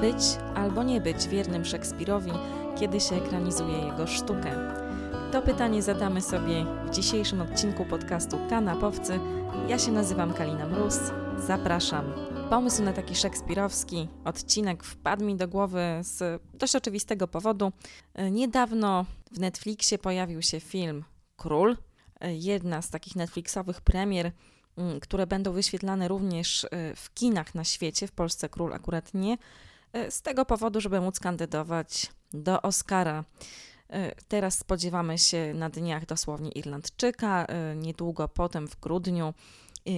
być albo nie być wiernym Szekspirowi, kiedy się ekranizuje jego sztukę? To pytanie zadamy sobie w dzisiejszym odcinku podcastu Kanapowcy. Ja się nazywam Kalina Mróz. Zapraszam. Pomysł na taki szekspirowski odcinek wpadł mi do głowy z dość oczywistego powodu. Niedawno w Netflixie pojawił się film Król, jedna z takich Netflixowych premier, mm, które będą wyświetlane również y, w kinach na świecie, w Polsce Król akurat nie, z tego powodu, żeby móc kandydować do Oscara. Y, teraz spodziewamy się na dniach dosłownie Irlandczyka, niedługo potem w grudniu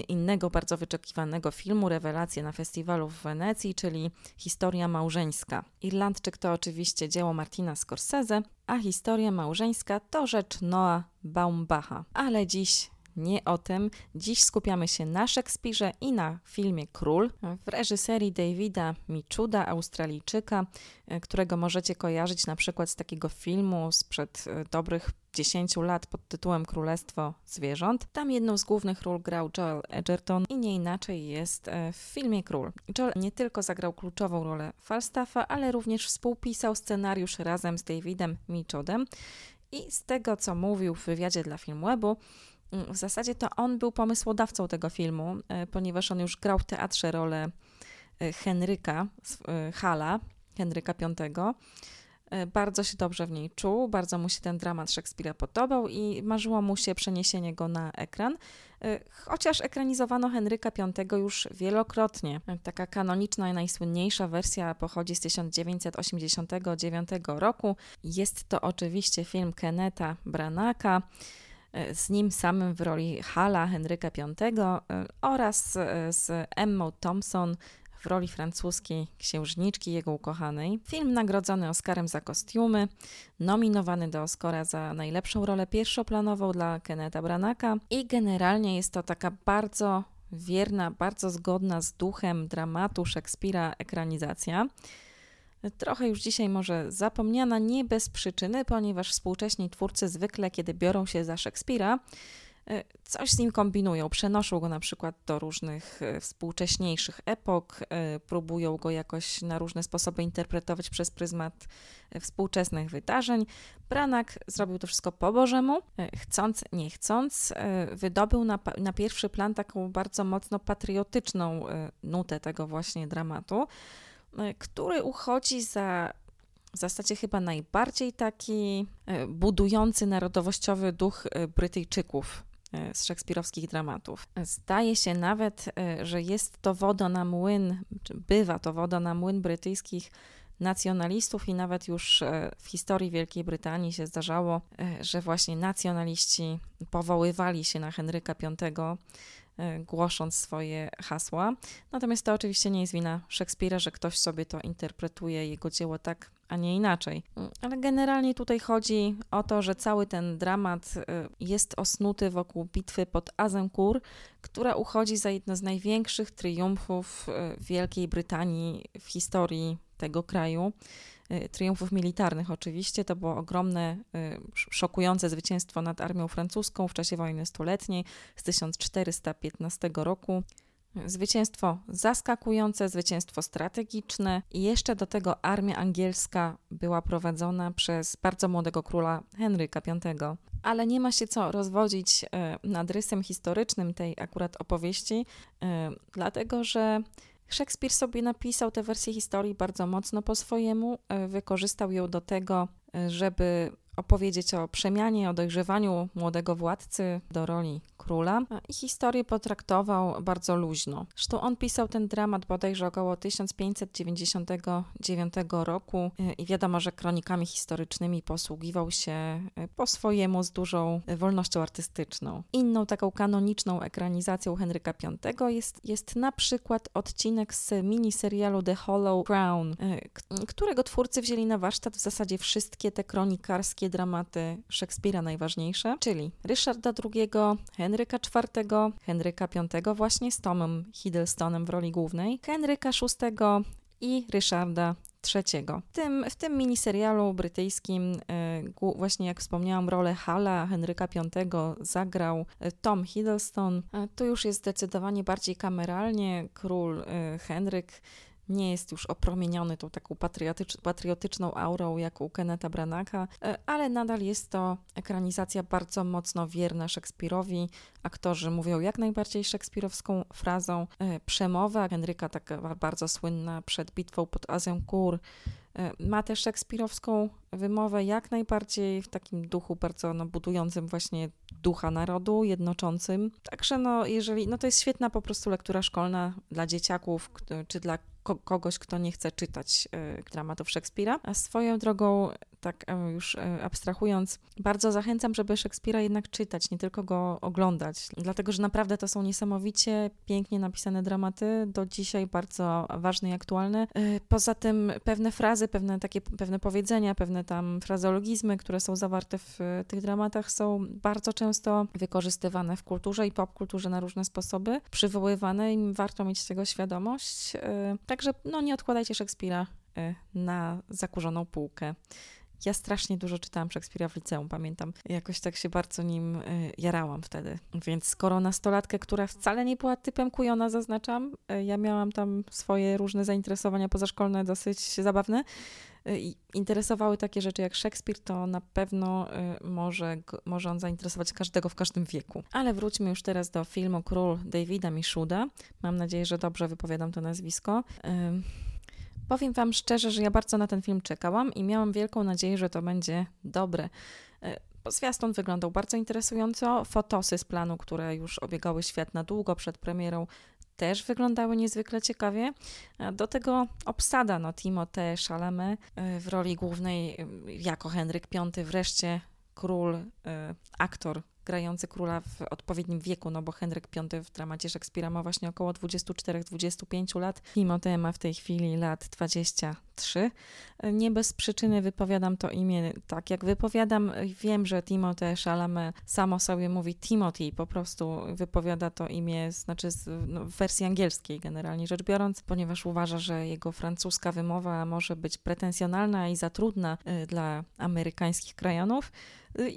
innego bardzo wyczekiwanego filmu, rewelację na festiwalu w Wenecji, czyli Historia małżeńska. Irlandczyk to oczywiście dzieło Martina Scorsese, a historia małżeńska to rzecz Noah Baumbacha. Ale dziś nie o tym. Dziś skupiamy się na Szekspirze i na filmie Król w reżyserii Davida Michuda, Australijczyka, e, którego możecie kojarzyć na przykład z takiego filmu sprzed e, dobrych 10 lat pod tytułem Królestwo Zwierząt. Tam jedną z głównych ról grał Joel Edgerton i nie inaczej jest e, w filmie Król. Joel nie tylko zagrał kluczową rolę Falstaffa, ale również współpisał scenariusz razem z Davidem Michudem. I z tego, co mówił w wywiadzie dla Filmwebu, w zasadzie to on był pomysłodawcą tego filmu, e, ponieważ on już grał w teatrze rolę e, Henryka e, Hala, Henryka V. Bardzo się dobrze w niej czuł, bardzo mu się ten dramat Szekspira podobał i marzyło mu się przeniesienie go na ekran. Chociaż ekranizowano Henryka V już wielokrotnie. Taka kanoniczna i najsłynniejsza wersja pochodzi z 1989 roku. Jest to oczywiście film Keneta Branaka z nim samym w roli Hala Henryka V e, oraz e, z Emma Thompson w roli francuskiej księżniczki jego ukochanej. Film nagrodzony Oscarem za kostiumy, nominowany do Oscara za najlepszą rolę pierwszoplanową dla Kenneta Branaka i generalnie jest to taka bardzo wierna, bardzo zgodna z duchem dramatu Szekspira ekranizacja trochę już dzisiaj może zapomniana, nie bez przyczyny, ponieważ współcześni twórcy zwykle, kiedy biorą się za Szekspira, e, coś z nim kombinują, przenoszą go na przykład do różnych e, współcześniejszych epok, e, próbują go jakoś na różne sposoby interpretować przez pryzmat współczesnych wydarzeń. Branak zrobił to wszystko po Bożemu, chcąc, nie chcąc, wydobył na, na pierwszy plan taką bardzo mocno patriotyczną nutę tego właśnie dramatu. E, który uchodzi za w zasadzie chyba najbardziej taki e, budujący narodowościowy duch e, Brytyjczyków z szekspirowskich dramatów. Zdaje się nawet, że jest to woda na młyn, czy bywa to woda na młyn brytyjskich nacjonalistów i nawet już w historii Wielkiej Brytanii się zdarzało, że właśnie nacjonaliści powoływali się na Henryka V głosząc swoje hasła. Natomiast to oczywiście nie jest wina Szekspira, że ktoś sobie to interpretuje, jego dzieło tak, a nie inaczej. Ale generalnie tutaj chodzi o to, że cały ten dramat e, jest osnuty wokół bitwy pod Azincourt, która uchodzi za jedno z największych triumfów e, Wielkiej Brytanii w historii tego kraju. Y, triumfów militarnych oczywiście. To było ogromne, y, szokujące zwycięstwo nad armią francuską w czasie wojny stuletniej z 1415 roku. Zwycięstwo zaskakujące, zwycięstwo strategiczne i jeszcze do tego armia angielska była prowadzona przez bardzo młodego króla Henryka V. Ale nie ma się co rozwodzić y, nad rysem historycznym tej akurat opowieści, dlatego że Szekspir sobie napisał tę wersję historii bardzo mocno po swojemu, e, wykorzystał ją do tego, e, żeby opowiedzieć o przemianie, o dojrzewaniu młodego władcy do roli króla i historię potraktował bardzo luźno. Zresztą on pisał ten dramat bodajże około 1599 roku e, i wiadomo, że kronikami historycznymi posługiwał się e, po swojemu z dużą wolnością artystyczną. Inną taką kanoniczną ekranizacją Henryka V jest, jest na przykład odcinek z miniserialu The Hollow Crown, e, którego twórcy wzięli na warsztat w zasadzie wszystkie te kronikarskie dramaty Szekspira najważniejsze, czyli Ryszarda II, Henryka IV, Henryka V właśnie z Tomem Hiddlestonem w roli głównej, Henryka VI i Ryszarda III. W tym, w tym miniserialu brytyjskim, e, właśnie jak wspomniałam, rolę Hala Henryka V zagrał e, Tom Hiddleston. To już jest zdecydowanie bardziej kameralnie. Król e, Henryk nie jest już opromieniony tą taką patriotycz, patriotyczną aurą jak u Kenneta Branagha, e, ale nadal jest to ekranizacja bardzo mocno wierna Szekspirowi. Aktorzy mówią jak najbardziej szekspirowską frazą. E, przemowa Henryka, taka bardzo słynna przed bitwą pod Azincourt, E, ma też szekspirowską wymowę jak najbardziej w takim duchu bardzo no, budującym właśnie ducha narodu, jednoczącym. Także no, jeżeli, no to jest świetna po prostu lektura szkolna dla dzieciaków, czy dla kogoś, kto nie chce czytać y, dramatów Szekspira. A swoją drogą, tak e, już e, abstrahując, bardzo zachęcam, żeby Szekspira jednak czytać, nie tylko go oglądać, dlatego że naprawdę to są niesamowicie pięknie napisane dramaty, do dzisiaj bardzo ważne i aktualne. E, poza tym pewne frazy, pewne takie pewne powiedzenia, pewne tam frazeologizmy, które są zawarte w tych dramatach, są bardzo często wykorzystywane w kulturze i popkulturze na różne sposoby, przywoływane i warto mieć tego świadomość. Także no, nie odkładajcie Szekspira na zakurzoną półkę. Ja strasznie dużo czytałam Szekspira w liceum, pamiętam. Jakoś tak się bardzo nim y, jarałam wtedy. Więc skoro nastolatkę, która wcale nie była typem kujona, zaznaczam, y, ja miałam tam swoje różne zainteresowania pozaszkolne, dosyć zabawne, y, i interesowały takie rzeczy jak Szekspir, to na pewno może, może on zainteresować każdego w każdym wieku. Ale wróćmy już teraz do filmu Król Davida Mishuda. Mam nadzieję, że dobrze wypowiadam to nazwisko. Powiem Wam szczerze, że ja bardzo na ten film czekałam i miałam wielką nadzieję, że to będzie dobre. Bo e, zwiastun wyglądał bardzo interesująco. Fotosy z planu, które już obiegały świat na długo przed premierą, też wyglądały niezwykle ciekawie. Do tego obsada, no Timothée Chalamet e, w roli głównej e, jako Henryk V, wreszcie król, aktor grający króla w odpowiednim wieku, no bo Henryk V w dramacie Szekspira ma właśnie około 24-25 lat. Timotej ma w tej chwili lat 23. Nie bez przyczyny wypowiadam to imię tak, jak wypowiadam. Wiem, że Timotej Chalamet samo sobie mówi Timothy, po prostu wypowiada to imię, znaczy no, w wersji angielskiej generalnie rzecz biorąc, ponieważ uważa, że jego francuska wymowa może być pretensjonalna i za trudna y, dla amerykańskich krajonów.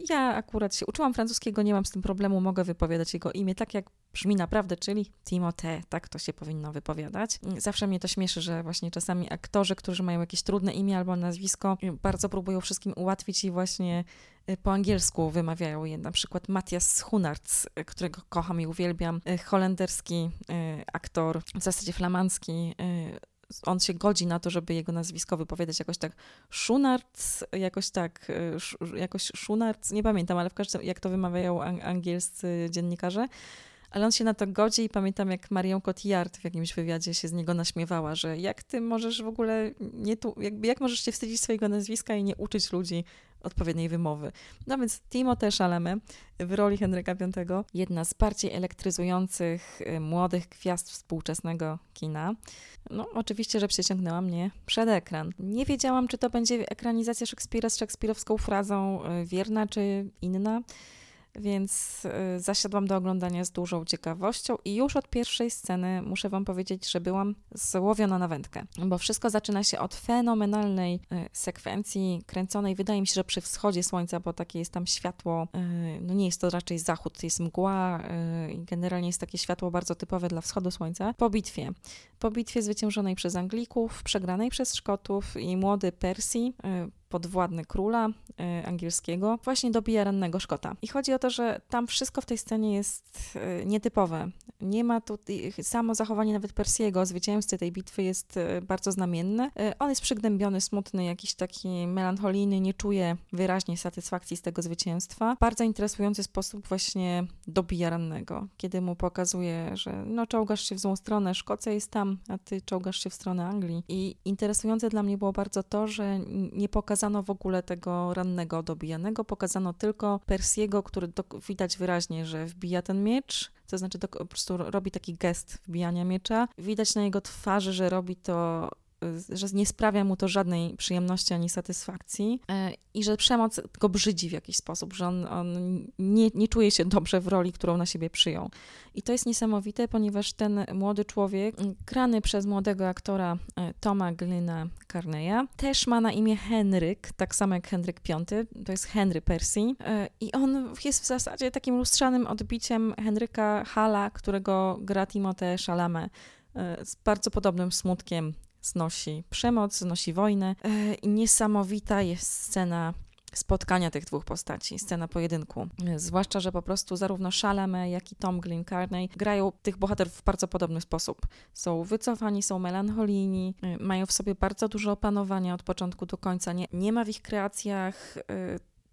Ja akurat się uczyłam francuskiego, nie mam z tym problemu, mogę wypowiadać jego imię tak, jak brzmi naprawdę, czyli Timothée, tak to się powinno wypowiadać. Zawsze mnie to śmieszy, że właśnie czasami aktorzy, którzy mają jakieś trudne imię albo nazwisko, bardzo próbują wszystkim ułatwić i właśnie y, po angielsku wymawiają je. Na przykład Matthias Hunarts, y, którego kocham i uwielbiam, y, holenderski aktor, w zasadzie flamandzki, on się godzi na to, żeby jego nazwisko wypowiadać jakoś tak Schunarts, jakoś tak, e, jakoś Schunarts, nie pamiętam, ale w każdym jak to wymawiają angielscy dziennikarze. Ale on się na to godzi i pamiętam, jak Marion Cotillard w jakimś wywiadzie się z niego naśmiewała, że jak ty możesz w ogóle nie tu, jakby jak możesz się wstydzić swojego nazwiska i nie uczyć ludzi odpowiedniej wymowy. No więc Timothée Chalamet w roli Henryka V, jedna z bardziej elektryzujących y, młodych gwiazd współczesnego kina. No, oczywiście, że przyciągnęła mnie przed ekran. Nie wiedziałam, czy to będzie ekranizacja Szekspira z szekspirowską frazą y, wierna, czy inna więc y, zasiadłam do oglądania z dużą ciekawością i już od pierwszej sceny muszę Wam powiedzieć, że byłam złowiona na wędkę, bo wszystko zaczyna się od fenomenalnej y, sekwencji kręconej, wydaje mi się, że przy wschodzie słońca, bo takie jest tam światło, y, no nie jest to raczej zachód, jest mgła i generalnie jest takie światło bardzo typowe dla wschodu słońca, po bitwie. Po bitwie zwyciężonej przez Anglików, przegranej przez Szkotów i młody Persji podwładny króla y, angielskiego, właśnie dobija rannego Szkota. I chodzi o to, że tam wszystko w tej scenie jest y, nietypowe. Nie ma tu, samo zachowanie nawet Persiego, zwycięzcy tej bitwy jest y, bardzo znamienne. On jest przygnębiony, smutny, jakiś taki melancholijny, nie czuje wyraźnie satysfakcji z tego zwycięstwa. Bardzo interesujący sposób właśnie dobija rannego, kiedy mu pokazuje, że no czołgasz się w złą stronę, Szkocja jest tam, a ty czołgasz się w stronę Anglii. I interesujące dla mnie było bardzo to, że nie pokazano pokazano w ogóle tego rannego dobijanego, pokazano tylko Persiego, który do, widać wyraźnie, że wbija ten miecz, to znaczy to po prostu robi taki gest wbijania miecza. Widać na jego twarzy, że robi to że nie sprawia mu to żadnej przyjemności ani satysfakcji e, i że przemoc go brzydzi w jakiś sposób, że on, on nie, nie czuje się dobrze w roli, którą na siebie przyjął. I to jest niesamowite, ponieważ ten młody człowiek, grany przez młodego aktora e, Toma Glynna Carneya, też ma na imię Henryk, tak samo jak Henryk V, to jest Henry Percy e, i on jest w zasadzie takim lustrzanym odbiciem Henryka Hala, którego gra Timothée Chalamet z bardzo podobnym smutkiem znosi przemoc, znosi wojnę. E, I niesamowita jest scena spotkania tych dwóch postaci, scena pojedynku. Zwłaszcza, że po prostu zarówno Chalamet, jak i Tom Glynn-Carney grają tych bohaterów w bardzo podobny sposób. Są wycofani, są melancholijni, y, mają w sobie bardzo dużo opanowania od początku do końca. Nie, nie ma w ich kreacjach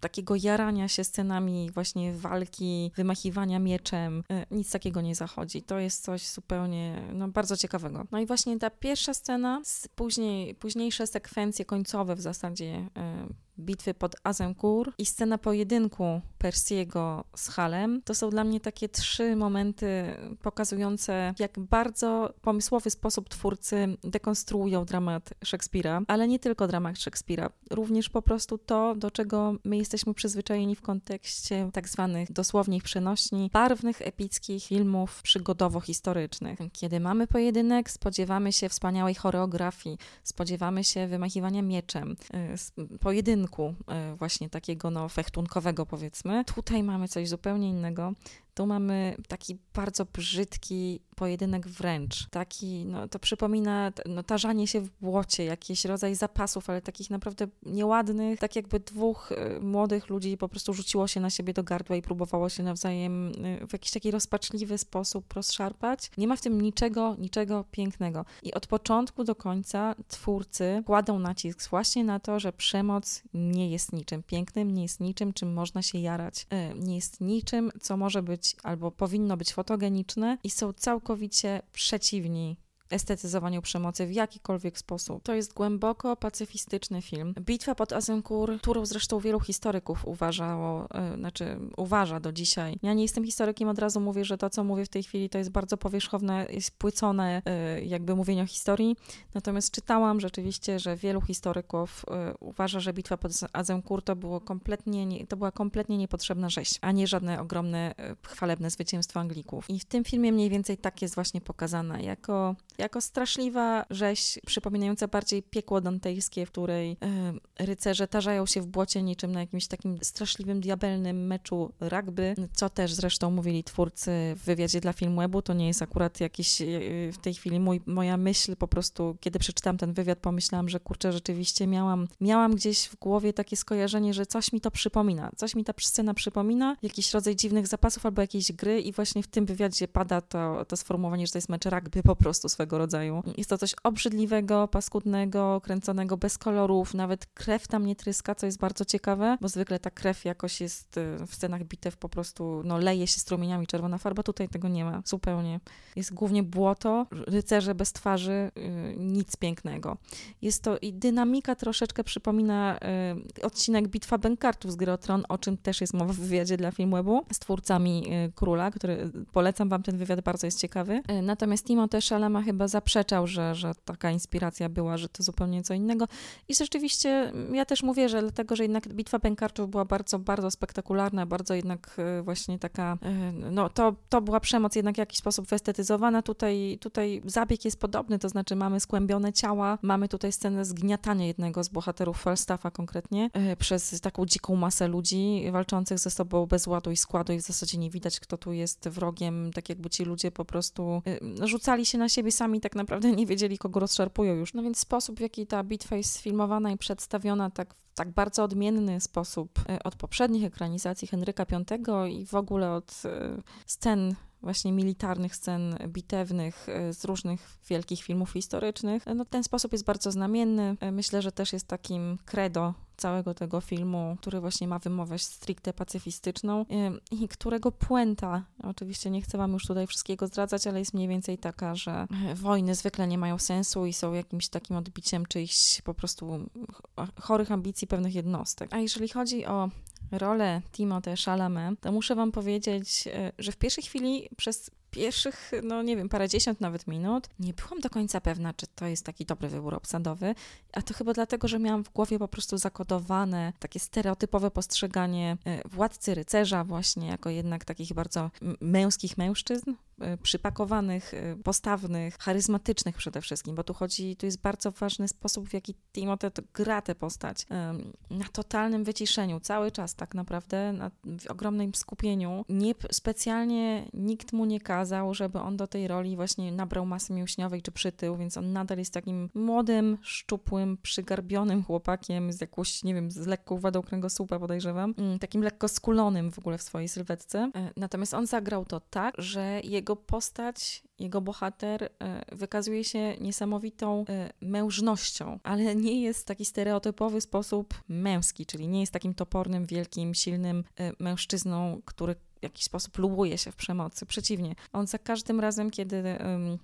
takiego jarania się scenami właśnie walki, wymachiwania mieczem, y, nic takiego nie zachodzi. To jest coś zupełnie no, bardzo ciekawego. No i właśnie ta pierwsza scena, później, późniejsze sekwencje końcowe w zasadzie bitwy pod Azincourt i scena pojedynku Persiego z Halem, to są dla mnie takie trzy momenty pokazujące, jak bardzo pomysłowy sposób twórcy dekonstruują dramat Szekspira, ale nie tylko dramat Szekspira, również po prostu to, do czego my jesteśmy przyzwyczajeni w kontekście tak zwanych dosłownie przenośni, barwnych, epickich filmów przygodowo-historycznych. Kiedy mamy pojedynek, spodziewamy się wspaniałej choreografii, spodziewamy się wymachiwania mieczem, y, pojedynku, E, właśnie takiego no, fechtunkowego powiedzmy. Tutaj mamy coś zupełnie innego. Tu mamy taki bardzo brzydki pojedynek wręcz. Taki, no to przypomina no, tarzanie się w błocie, jakiś rodzaj zapasów, ale takich naprawdę nieładnych, tak jakby dwóch y, młodych ludzi po prostu rzuciło się na siebie do gardła i próbowało się nawzajem y, w jakiś taki rozpaczliwy sposób rozszarpać. Nie ma w tym niczego, niczego pięknego. I od początku do końca twórcy kładą nacisk właśnie na to, że przemoc nie jest niczym pięknym, nie jest niczym, czym można się jarać, y, nie jest niczym, co może być być albo powinno być fotogeniczne i są całkowicie przeciwni estetyzowaniu przemocy w jakikolwiek sposób. To jest głęboko pacyfistyczny film. Bitwa pod Azincourt, którą zresztą wielu historyków uważało, yy, znaczy uważa do dzisiaj. Ja nie jestem historykiem, od razu mówię, że to, co mówię w tej chwili, to jest bardzo powierzchowne, jest płycone yy, jakby mówienie o historii. Natomiast czytałam rzeczywiście, że wielu historyków yy, uważa, że bitwa pod Azincourt to było kompletnie, nie, to była kompletnie niepotrzebna rzeź, a nie żadne ogromne, chwalebne zwycięstwo Anglików. I w tym filmie mniej więcej tak jest właśnie pokazane, jako jako straszliwa rzeź, przypominająca bardziej piekło dantejskie, w której y, rycerze tarzają się w błocie niczym na jakimś takim straszliwym, diabelnym meczu rugby, co też zresztą mówili twórcy w wywiadzie dla Filmwebu. To nie jest akurat jakiś y, w tej chwili mój, moja myśl, po prostu kiedy przeczytałam ten wywiad, pomyślałam, że kurczę, rzeczywiście miałam, miałam gdzieś w głowie takie skojarzenie, że coś mi to przypomina, coś mi ta scena przypomina, jakiś rodzaj dziwnych zapasów albo jakiejś gry i właśnie w tym wywiadzie pada to, to sformułowanie, że to jest mecz rugby po prostu swego rodzaju. Jest to coś obrzydliwego, paskudnego, kręconego bez kolorów, nawet krew tam nie tryska, co jest bardzo ciekawe, bo zwykle ta krew jakoś jest y, w scenach bitew po prostu, no leje się strumieniami czerwona farba, tutaj tego nie ma zupełnie. Jest głównie błoto, rycerze bez twarzy, yy, nic pięknego. Jest to i dynamika troszeczkę przypomina yy, odcinek Bitwa Bękartów z Gry o czym też jest mowa w wywiadzie dla Filmwebu z twórcami Króla, który polecam wam ten wywiad, bardzo jest ciekawy. Y, natomiast Timothée Chalamet chyba zaprzeczał, że, że taka inspiracja była, że to zupełnie co innego. I rzeczywiście mm, ja też mówię, że dlatego, że jednak Bitwa Pękarczów była bardzo, bardzo spektakularna, bardzo jednak e, właśnie taka, e, no to, to była przemoc jednak w jakiś sposób wyestetyzowana. Tutaj, tutaj zabieg jest podobny, to znaczy mamy skłębione ciała, mamy tutaj scenę zgniatania jednego z bohaterów Falstaffa konkretnie e, przez taką dziką masę ludzi walczących ze sobą bez ładu i składu i w zasadzie nie widać, kto tu jest wrogiem, tak jakby ci ludzie po prostu rzucali się na siebie sami tak naprawdę nie wiedzieli, kogo rozszarpują już. No więc sposób, w jaki ta bitwa jest sfilmowana i przedstawiona tak w tak bardzo odmienny sposób e, od poprzednich ekranizacji Henryka V i w ogóle od e, scen właśnie militarnych scen bitewnych e, z różnych wielkich filmów historycznych. No, ten sposób jest bardzo znamienny. Myślę, że też jest takim credo całego tego filmu, który właśnie ma wymowę stricte pacyfistyczną i którego puenta, oczywiście nie chcę wam już tutaj wszystkiego zdradzać, ale jest mniej więcej taka, że wojny zwykle nie mają sensu i są jakimś takim odbiciem czyichś po prostu chorych ambicji pewnych jednostek. A jeżeli chodzi o rolę Timothée Chalamet, to muszę wam powiedzieć, e, że w pierwszej chwili przez pierwszych, no nie wiem, parędziesiąt nawet minut, nie byłam do końca pewna, czy to jest taki dobry wybór obsadowy, a to chyba dlatego, że miałam w głowie po prostu zakodowane takie stereotypowe postrzeganie e, władcy rycerza właśnie jako jednak takich bardzo męskich mężczyzn, przypakowanych, postawnych, charyzmatycznych przede wszystkim, bo tu chodzi, tu jest bardzo ważny sposób, w jaki Timothy gra tę postać. Na totalnym wyciszeniu, cały czas tak naprawdę, na ogromnym skupieniu. Nie, specjalnie nikt mu nie kazał, żeby on do tej roli właśnie nabrał masy mięśniowej czy przytył, więc on nadal jest takim młodym, szczupłym, przygarbionym chłopakiem z jakąś, nie wiem, z lekką wadą kręgosłupa podejrzewam, mm, takim lekko skulonym w ogóle w swojej sylwetce. E, natomiast on zagrał to tak, że jego postać jego bohater e, wykazuje się niesamowitą e, mężnością, ale nie jest w taki stereotypowy sposób męski, czyli nie jest takim topornym, wielkim, silnym mężczyzną, który w jakiś sposób lubuje się w przemocy. Przeciwnie, on za każdym razem, kiedy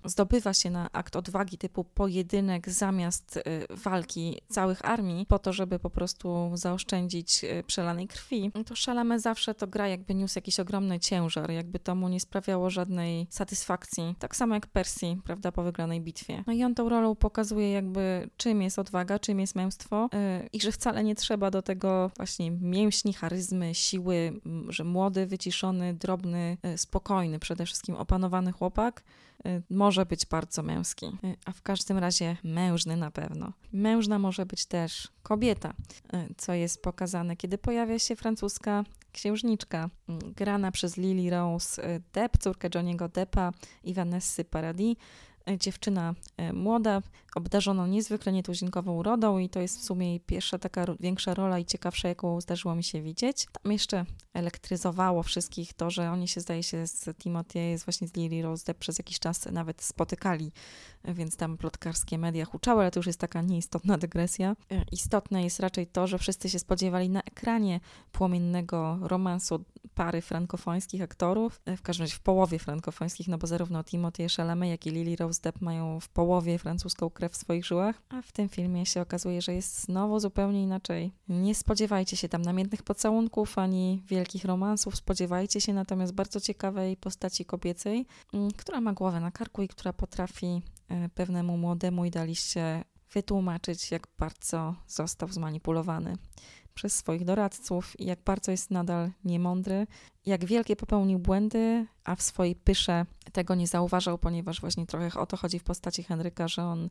zdobywa się na akt odwagi typu pojedynek zamiast y, walki całych armii, po to, żeby po prostu zaoszczędzić y, przelanej krwi, to Chalamet zawsze to gra, jakby niósł jakiś ogromny ciężar, jakby to mu nie sprawiało żadnej satysfakcji. Tak samo jak Percy, prawda, po wygranej bitwie. No i on tą rolą pokazuje jakby czym jest odwaga, czym jest męstwo y, i że wcale nie trzeba do tego właśnie mięśni, charyzmy, siły, że młody, wyciszony drobny, e, spokojny, przede wszystkim opanowany chłopak e, może być bardzo męski, e, a w każdym razie mężny na pewno. Mężna może być też kobieta, co jest pokazane, kiedy pojawia się francuska księżniczka, grana przez Lily Rose Depp, córkę Johniego Deppa i Vanessy Paradis, dziewczyna młoda, obdarzona niezwykle nietuzinkową urodą i to jest w sumie pierwsza taka większa rola i ciekawsza, jaką zdarzyło mi się widzieć. Tam jeszcze elektryzowało wszystkich to, że oni się zdaje się z Timothy, jest właśnie z Lily Rose przez jakiś czas nawet spotykali, więc tam plotkarskie media huczały, ale to już jest taka nieistotna dygresja. Istotne jest raczej to, że wszyscy się spodziewali na ekranie płomiennego romansu pary frankofońskich aktorów, w każdym razie w połowie frankofońskich, no bo zarówno Timothy Chalamet, jak i Lily Rose Depp mają w połowie francuską w swoich żyłach, a w tym filmie się okazuje, że jest znowu zupełnie inaczej. Nie spodziewajcie się tam namiętnych pocałunków ani wielkich romansów, spodziewajcie się natomiast bardzo ciekawej postaci kobiecej, mm, która ma głowę na karku i która potrafi e, pewnemu młodemu idealiście wytłumaczyć, jak bardzo został zmanipulowany przez swoich doradców i jak bardzo jest nadal niemądry, jak wielkie popełnił błędy, a w swojej pysze tego nie zauważał, ponieważ właśnie trochę o to chodzi w postaci Henryka, że on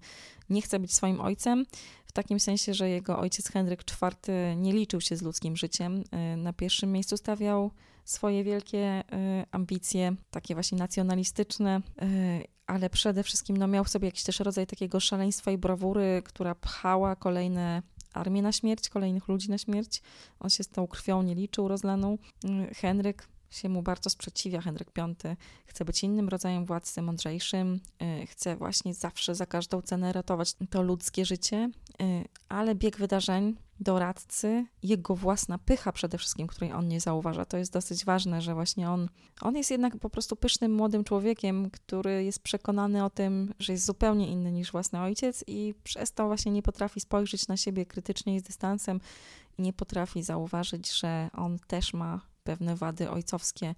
nie chce być swoim ojcem, w takim sensie, że jego ojciec Henryk IV nie liczył się z ludzkim życiem. Y, na pierwszym miejscu stawiał swoje wielkie y, ambicje, takie właśnie nacjonalistyczne, y, ale przede wszystkim no, miał w sobie jakiś też rodzaj takiego szaleństwa i brawury, która pchała kolejne armię na śmierć, kolejnych ludzi na śmierć. On się z tą krwią nie liczył rozlaną. Mm, Henryk się mu bardzo sprzeciwia, Henryk V chce być innym rodzajem władcy, mądrzejszym, y, chce właśnie zawsze za każdą cenę ratować to ludzkie życie, ale bieg wydarzeń doradcy, jego własna pycha przede wszystkim, której on nie zauważa. To jest dosyć ważne, że właśnie on, on jest jednak po prostu pysznym młodym człowiekiem, który jest przekonany o tym, że jest zupełnie inny niż własny ojciec i przez to właśnie nie potrafi spojrzeć na siebie krytycznie i z dystansem i nie potrafi zauważyć, że on też ma pewne wady ojcowskie,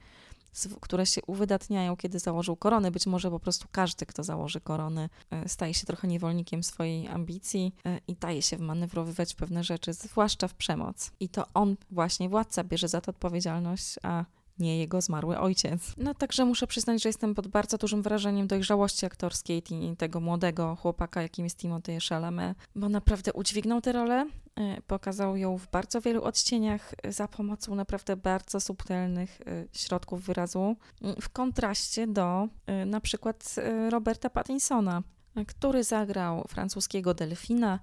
które się uwydatniają, kiedy założył koronę. Być może po prostu każdy, kto założy koronę, e, staje się trochę niewolnikiem swojej ambicji e, i daje się wmanewrowywać pewne rzeczy, zwłaszcza w przemoc. I to on, właśnie władca, bierze za to odpowiedzialność, a nie jego zmarły ojciec. No także muszę przyznać, że jestem pod bardzo dużym wrażeniem dojrzałości aktorskiej tego młodego chłopaka, jakim jest Timothée Chalamet, bo naprawdę udźwignął tę rolę, e, pokazał ją w bardzo wielu odcieniach e, za pomocą naprawdę bardzo subtelnych e, środków wyrazu, w kontraście do na przykład Roberta Pattinsona, który zagrał francuskiego delfina,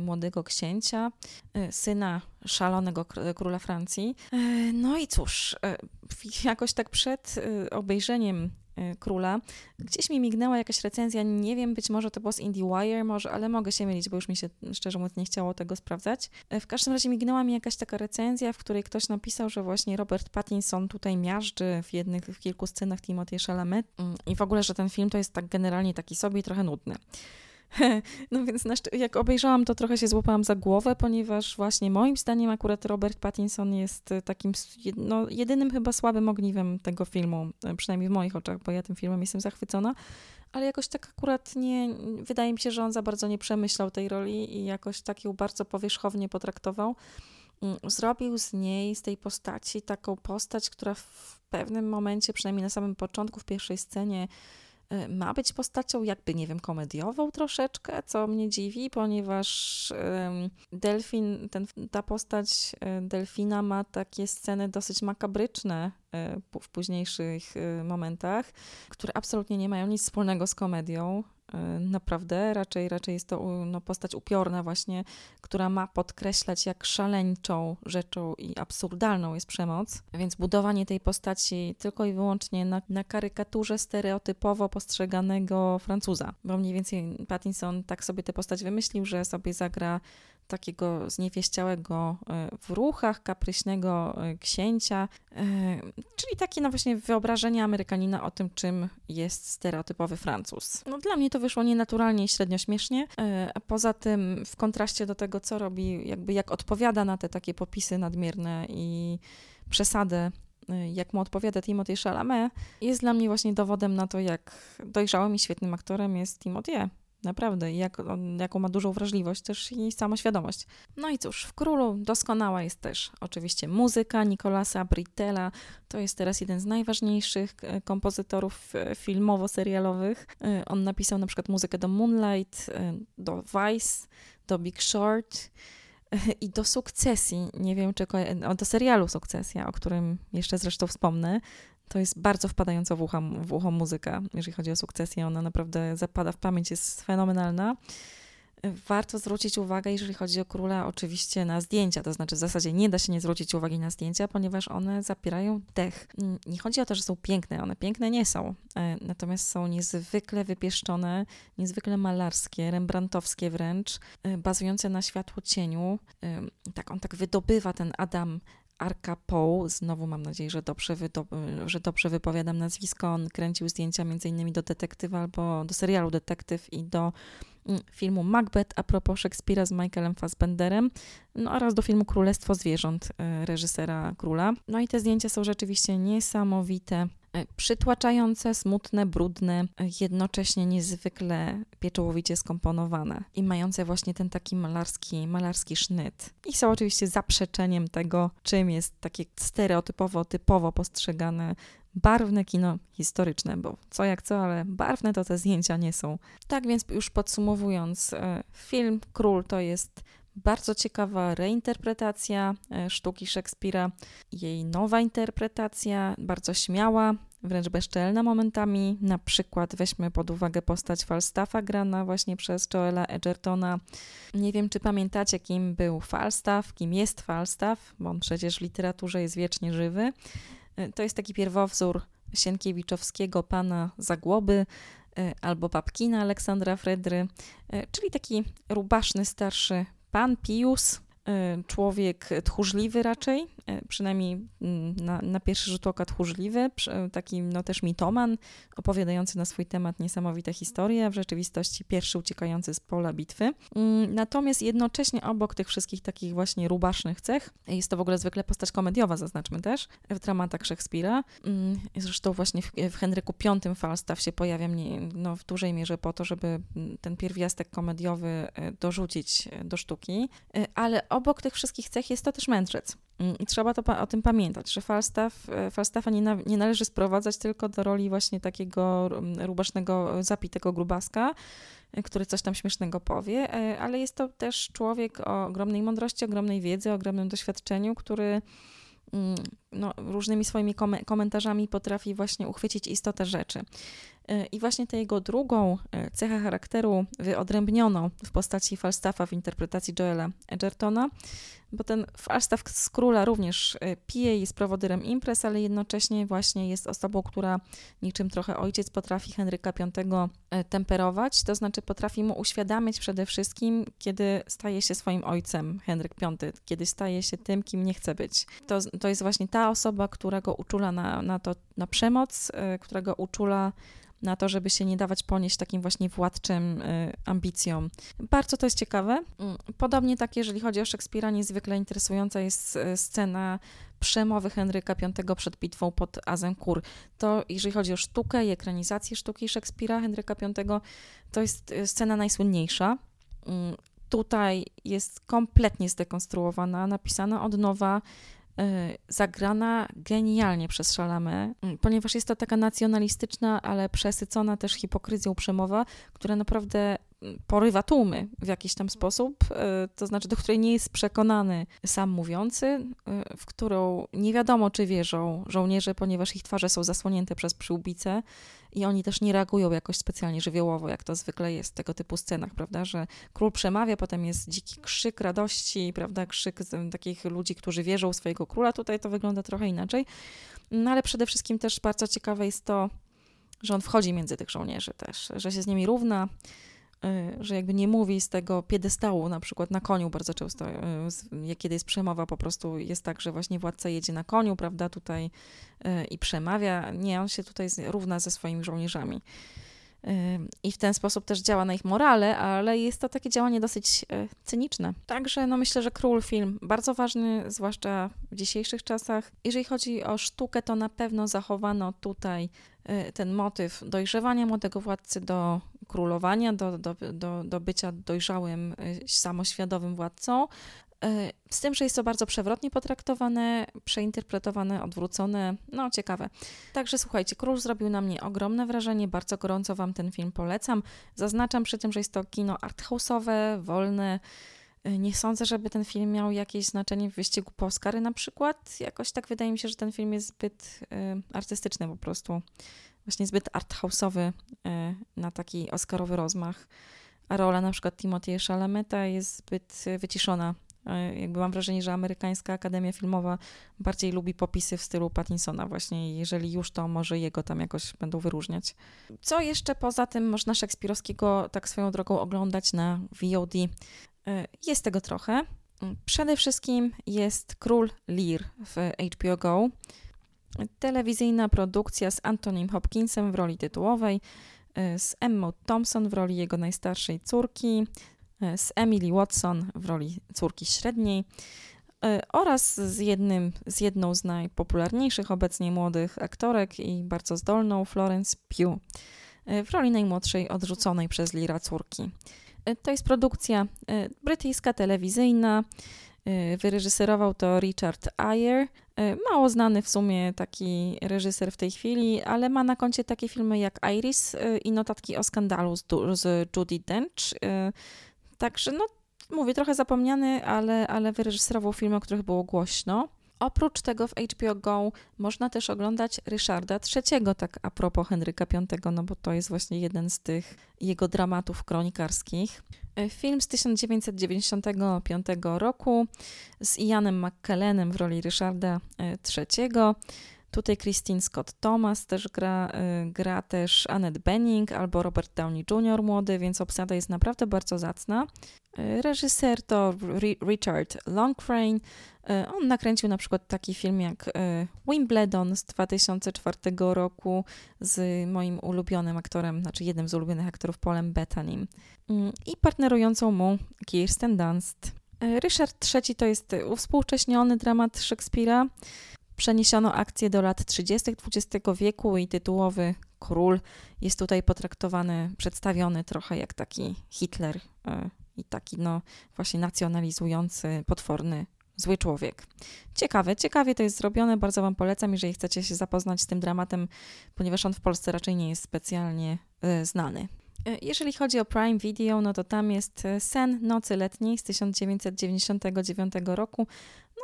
młodego księcia, e, syna szalonego króla Francji. E, no i cóż, jakoś tak przed obejrzeniem króla. Gdzieś mi mignęła jakaś recenzja, nie wiem, być może to było z IndieWire, może, ale mogę się mylić, bo już mi się szczerze mówiąc nie chciało tego sprawdzać. W każdym razie mignęła mi jakaś taka recenzja, w której ktoś napisał, że właśnie Robert Pattinson tutaj miażdży w jednych, w kilku scenach Timothée Chalamet mm, i w ogóle, że ten film to jest tak generalnie taki sobie trochę nudny. No więc jak obejrzałam, to trochę się złapałam za głowę, ponieważ właśnie moim zdaniem akurat Robert Pattinson jest e, takim no, jedynym chyba słabym ogniwem tego filmu, e, przynajmniej w moich oczach, bo ja tym filmem jestem zachwycona, ale jakoś tak akurat nie, wydaje mi się, że on za bardzo nie przemyślał tej roli i jakoś tak ją bardzo powierzchownie potraktował. mm, zrobił z niej, z tej postaci, taką postać, która w pewnym momencie, przynajmniej na samym początku, w pierwszej scenie, ma być postacią jakby, nie wiem, komediową troszeczkę, co mnie dziwi, ponieważ Delfin, ten, ta postać y, Delfina ma takie sceny dosyć makabryczne y, w późniejszych momentach, które absolutnie nie mają nic wspólnego z komedią. E, naprawdę, raczej, raczej jest to no, postać upiorna właśnie, która ma podkreślać, jak szaleńczą rzeczą i absurdalną jest przemoc. Więc budowanie tej postaci tylko i wyłącznie na, na karykaturze stereotypowo postrzeganego Francuza. Bo mniej więcej Pattinson tak sobie tę postać wymyślił, że sobie zagra takiego zniewieściałego e, w ruchach, kapryśnego e, księcia, e, czyli takie no właśnie wyobrażenie Amerykanina o tym, czym jest stereotypowy Francuz. No dla mnie to wyszło nienaturalnie i średnio śmiesznie, a poza tym w kontraście do tego, co robi, jakby jak odpowiada na te takie popisy nadmierne i przesadę jak mu odpowiada Timothy Chalamet, jest dla mnie właśnie dowodem na to, jak dojrzałym i świetnym aktorem jest Timothy. Naprawdę, jak, jaką ma dużą wrażliwość też i samoświadomość. No i cóż, w Królu doskonała jest też oczywiście muzyka Nicolasa Brittela. To jest teraz jeden z najważniejszych e, kompozytorów e, filmowo-serialowych. E, on napisał na przykład muzykę do Moonlight, do Vice, do Big Short i do sukcesji. Nie wiem, czy do serialu Sukcesja, o którym jeszcze zresztą wspomnę. To jest bardzo wpadająca w, ucha, w ucho muzyka, jeżeli chodzi o sukcesję. Ona naprawdę zapada w pamięć, jest fenomenalna. Warto zwrócić uwagę, jeżeli chodzi o króla, oczywiście na zdjęcia. To znaczy, w zasadzie nie da się nie zwrócić uwagi na zdjęcia, ponieważ one zapierają dech. Nie chodzi o to, że są piękne, one piękne nie są. E, natomiast są niezwykle wypieszczone, niezwykle malarskie, rembrandtowskie wręcz, e, bazujące na światło cieniu. E, tak, on tak wydobywa ten Adam Arka Poe, znowu mam nadzieję, że dobrze, że dobrze wypowiadam nazwisko, on kręcił zdjęcia m.in. do Detektywa albo do serialu Detektyw i do mm, filmu Macbeth a propos Szekspira z Michaelem Fassbenderem, no oraz do filmu Królestwo Zwierząt e, reżysera Króla. No i te zdjęcia są rzeczywiście niesamowite. E, przytłaczające, smutne, brudne, jednocześnie niezwykle pieczołowicie skomponowane i mające właśnie ten taki malarski, malarski sznyt. I są oczywiście zaprzeczeniem tego, czym jest takie stereotypowo, typowo postrzegane barwne kino historyczne, bo co jak co, ale barwne to te zdjęcia nie są. Tak więc już podsumowując, e, film Król to jest bardzo ciekawa reinterpretacja e, sztuki Szekspira, jej nowa interpretacja, bardzo śmiała, wręcz bezczelna momentami. Na przykład weźmy pod uwagę postać Falstaffa grana właśnie przez Joela Edgertona. Nie wiem, czy pamiętacie, kim był Falstaff, kim jest Falstaff, bo on przecież w literaturze jest wiecznie żywy. E, to jest taki pierwowzór Sienkiewiczowskiego pana Zagłoby, e, albo Papkina Aleksandra Fredry, czyli taki rubaszny starszy Pan Pius, y, człowiek tchórzliwy raczej, przynajmniej mm, na, na, pierwszy rzut oka tchórzliwy, taki no też mitoman, opowiadający na swój temat niesamowite historie, w rzeczywistości pierwszy uciekający z pola bitwy. Mm, natomiast jednocześnie obok tych wszystkich takich właśnie rubasznych cech, jest to w ogóle zwykle postać komediowa, zaznaczmy też, w dramatach Szekspira. Mm, zresztą właśnie w, w Henryku V Falstaff się pojawia no, w dużej mierze po to, żeby ten pierwiastek komediowy e, dorzucić e, do sztuki, ale obok tych wszystkich cech jest to też mędrzec. Mm, I trzeba to o tym pamiętać, że Falstaff, e, Falstaffa nie, na, nie należy sprowadzać tylko do roli właśnie takiego mm, rubasznego, zapitego grubaska, e, który coś tam śmiesznego powie, e, ale jest to też człowiek o ogromnej mądrości, ogromnej wiedzy, ogromnym doświadczeniu, który mm, no, różnymi swoimi komentarzami potrafi właśnie uchwycić istotę rzeczy. I właśnie tę jego drugą cechę charakteru wyodrębniono w postaci Falstaffa w interpretacji Joela Edgertona, bo ten Falstaff z króla również e, pije, jest prowodyrem imprez, ale jednocześnie właśnie jest osobą, która niczym trochę ojciec potrafi Henryka V e, temperować, to znaczy potrafi mu uświadamiać przede wszystkim, kiedy staje się swoim ojcem Henryk V, kiedy staje się tym, kim nie chce być. To, to jest właśnie ta osoba, która go uczula na, na, to, na przemoc, e, która go uczula na to, żeby się nie dawać ponieść takim właśnie władczym y, ambicjom. Bardzo to jest ciekawe. Mm, podobnie tak, jeżeli chodzi o Szekspira, niezwykle interesująca jest y, scena przemowy Henryka V przed bitwą pod Azincourt. To jeżeli chodzi o sztukę i ekranizację sztuki Szekspira, Henryka V, to jest scena najsłynniejsza. Mm, tutaj jest kompletnie zdekonstruowana, napisana od nowa, zagrana genialnie przez Szalamę, y, ponieważ jest to taka nacjonalistyczna, ale przesycona też hipokryzją przemowa, która naprawdę porywa tłumy w jakiś tam sposób, e, to znaczy do której nie jest przekonany sam mówiący, e, w którą nie wiadomo, czy wierzą żołnierze, ponieważ ich twarze są zasłonięte przez przyłbice i oni też nie reagują jakoś specjalnie żywiołowo, jak to zwykle jest w tego typu scenach, prawda, że król przemawia, potem jest dziki krzyk radości, prawda, krzyk takich ludzi, którzy wierzą w swojego króla, tutaj to wygląda trochę inaczej, no ale przede wszystkim też bardzo ciekawe jest to, że on wchodzi między tych żołnierzy też, że się z nimi równa, że jakby nie mówi z tego piedestału, na przykład na koniu bardzo często, y, kiedy jest przemowa, po prostu jest tak, że właśnie władca jedzie na koniu, prawda, tutaj y, i przemawia. Nie, on się tutaj równa ze swoimi żołnierzami. I w ten sposób też działa na ich morale, ale jest to takie działanie dosyć cyniczne. Także no myślę, że Król film bardzo ważny, zwłaszcza w dzisiejszych czasach. Jeżeli chodzi o sztukę, to na pewno zachowano tutaj ten motyw dojrzewania młodego władcy do królowania, do, do, do, do bycia dojrzałym, y, samoświadomym władcą. Y, z tym, że jest to bardzo przewrotnie potraktowane, przeinterpretowane, odwrócone. No, ciekawe. Także słuchajcie, Król zrobił na mnie ogromne wrażenie. Bardzo gorąco Wam ten film polecam. Zaznaczam przy tym, że jest to kino arthouse'owe, wolne. Y, nie sądzę, żeby ten film miał jakieś znaczenie w wyścigu po Oscary na przykład. Jakoś tak wydaje mi się, że ten film jest zbyt y, artystyczny po prostu właśnie zbyt arthouse'owy e, na taki oscarowy rozmach. A rola na przykład Timothy'a Chalameta jest zbyt wyciszona. E, jakby mam wrażenie, że amerykańska Akademia Filmowa bardziej lubi popisy w stylu Pattinsona właśnie. Jeżeli już, to może jego tam jakoś będą wyróżniać. Co jeszcze poza tym można Szekspirowskiego tak swoją drogą oglądać na VOD? E, jest tego trochę. Przede wszystkim jest Król Lear w HBO Go. Telewizyjna produkcja z Antonym Hopkinsem w roli tytułowej, y, z Emma Thompson w roli jego najstarszej córki, y, z Emily Watson w roli córki średniej y, oraz z, jednym, z jedną z najpopularniejszych obecnie młodych aktorek i bardzo zdolną Florence Pugh w roli najmłodszej odrzuconej przez Lira córki. To jest produkcja brytyjska, telewizyjna. Wyreżyserował to Richard Ayer, E, mało znany w sumie taki reżyser w tej chwili, ale ma na koncie takie filmy jak Iris e, i notatki o skandalu z, Judy Dench. Także, no, mówię, trochę zapomniany, ale, ale wyreżyserował filmy, o których było głośno. Oprócz tego w HBO Go można też oglądać Ryszarda III, tak a propos Henryka V, no bo to jest właśnie jeden z tych jego dramatów kronikarskich. E, film z 1995 roku z Ianem McKellenem w roli Ryszarda III. Tutaj Christine Scott Thomas też gra, e, gra też Annette Bening albo Robert Downey Jr. młody, więc obsada jest naprawdę bardzo zacna. E, reżyser to Richard Longcrane. On nakręcił na przykład taki film jak Wimbledon z 2004 roku z moim ulubionym aktorem, znaczy jednym z ulubionych aktorów Polem Bettanym. Mm, i partnerującą mu Kirsten Dunst. Ryszard III to jest uwspółcześniony dramat Szekspira. Przeniesiono akcję do lat 30. XX wieku i tytułowy król jest tutaj potraktowany, przedstawiony trochę jak taki Hitler e, i taki no właśnie nacjonalizujący, potworny zły człowiek. Ciekawe, ciekawie to jest zrobione, bardzo Wam polecam, jeżeli chcecie się zapoznać z tym dramatem, ponieważ on w Polsce raczej nie jest specjalnie y, znany. E, jeżeli chodzi o Prime Video, no to tam jest Sen Nocy Letniej z 1999 roku,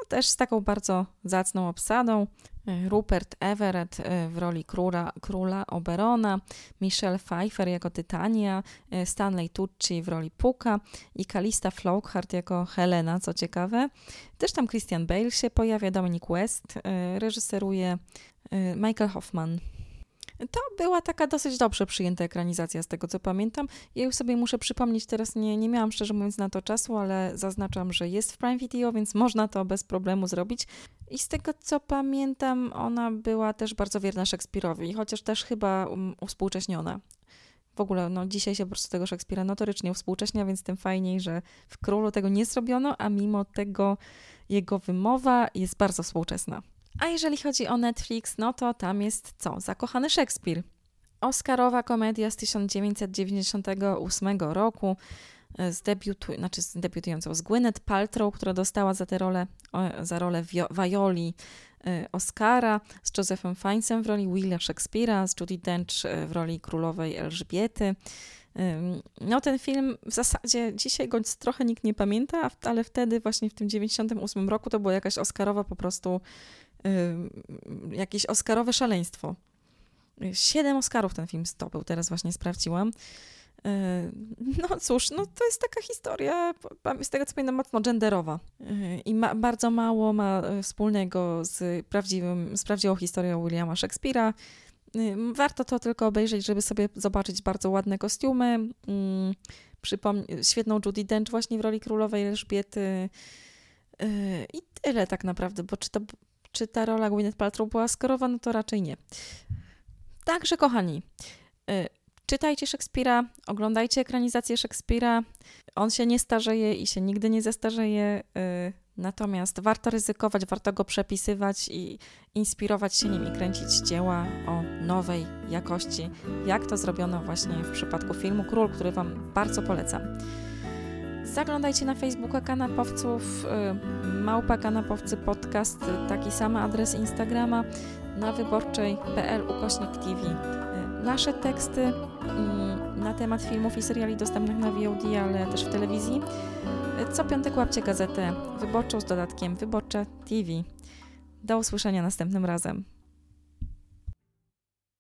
no też z taką bardzo zacną obsadą. E, Rupert Everett w roli króla, króla Oberona, Michelle Pfeiffer jako Tytania, Stanley Tucci w roli Puka i Kalista Flockhart jako Helena, co ciekawe. Też tam Christian Bale się pojawia, Dominic West reżyseruje Michael Hoffman. To była taka dosyć dobrze przyjęta ekranizacja, z tego co pamiętam. Ja już sobie muszę przypomnieć, teraz nie, nie miałam szczerze mówiąc na to czasu, ale zaznaczam, że jest w Prime Video, więc można to bez problemu zrobić. I z tego co pamiętam, ona była też bardzo wierna Szekspirowi, chociaż też chyba um, uwspółcześniona. W ogóle, no dzisiaj się po prostu tego Szekspira notorycznie uwspółcześnia, więc tym fajniej, że w Królu tego nie zrobiono, a mimo tego jego wymowa jest bardzo współczesna. A jeżeli chodzi o Netflix, no to tam jest co? Zakochany Szekspir. Oscarowa komedia z 1998 roku. z, debiutu, znaczy z debiutującą, z Gwyneth Paltrow, która dostała za tę rolę, za rolę Violi Oscara, z Josephem Fiennesem w roli Willa Shakespeare'a, z Judy Dench w roli królowej Elżbiety. No ten film w zasadzie dzisiaj go trochę nikt nie pamięta, ale wtedy właśnie w tym 98 roku to była jakaś oscarowa po prostu jakieś oscarowe szaleństwo. Siedem Oscarów ten film zdobył, teraz właśnie sprawdziłam. No cóż, no to jest taka historia, z tego co pamiętam, mocno genderowa i ma, bardzo mało ma e, wspólnego z, prawdziwym, z prawdziwą historią Williama Shakespeare'a. Warto to tylko obejrzeć, żeby sobie zobaczyć bardzo ładne kostiumy. Mm, przypom- świetną Judy Dench właśnie w roli królowej Elżbiety. I tyle tak naprawdę, bo czy, to, czy ta rola Gwyneth Paltrow była skorowa, no to raczej nie. Także kochani, czytajcie Szekspira, oglądajcie ekranizację Szekspira. On się nie starzeje i się nigdy nie zestarzeje. Natomiast warto ryzykować, warto go przepisywać i inspirować się nim i kręcić dzieła o nowej jakości, jak to zrobiono właśnie w przypadku filmu Król, który Wam bardzo polecam. Zaglądajcie na Facebooka Kanapowców, y, Małpa Kanapowcy Podcast, taki sam adres Instagrama, na wyborczej.pl ukośnik TV. Y, nasze teksty mm, na temat filmów i seriali dostępnych na VOD, ale też w telewizji co piątek łapcie gazetę wyborczą z dodatkiem Wyborcze TV. Do usłyszenia następnym razem.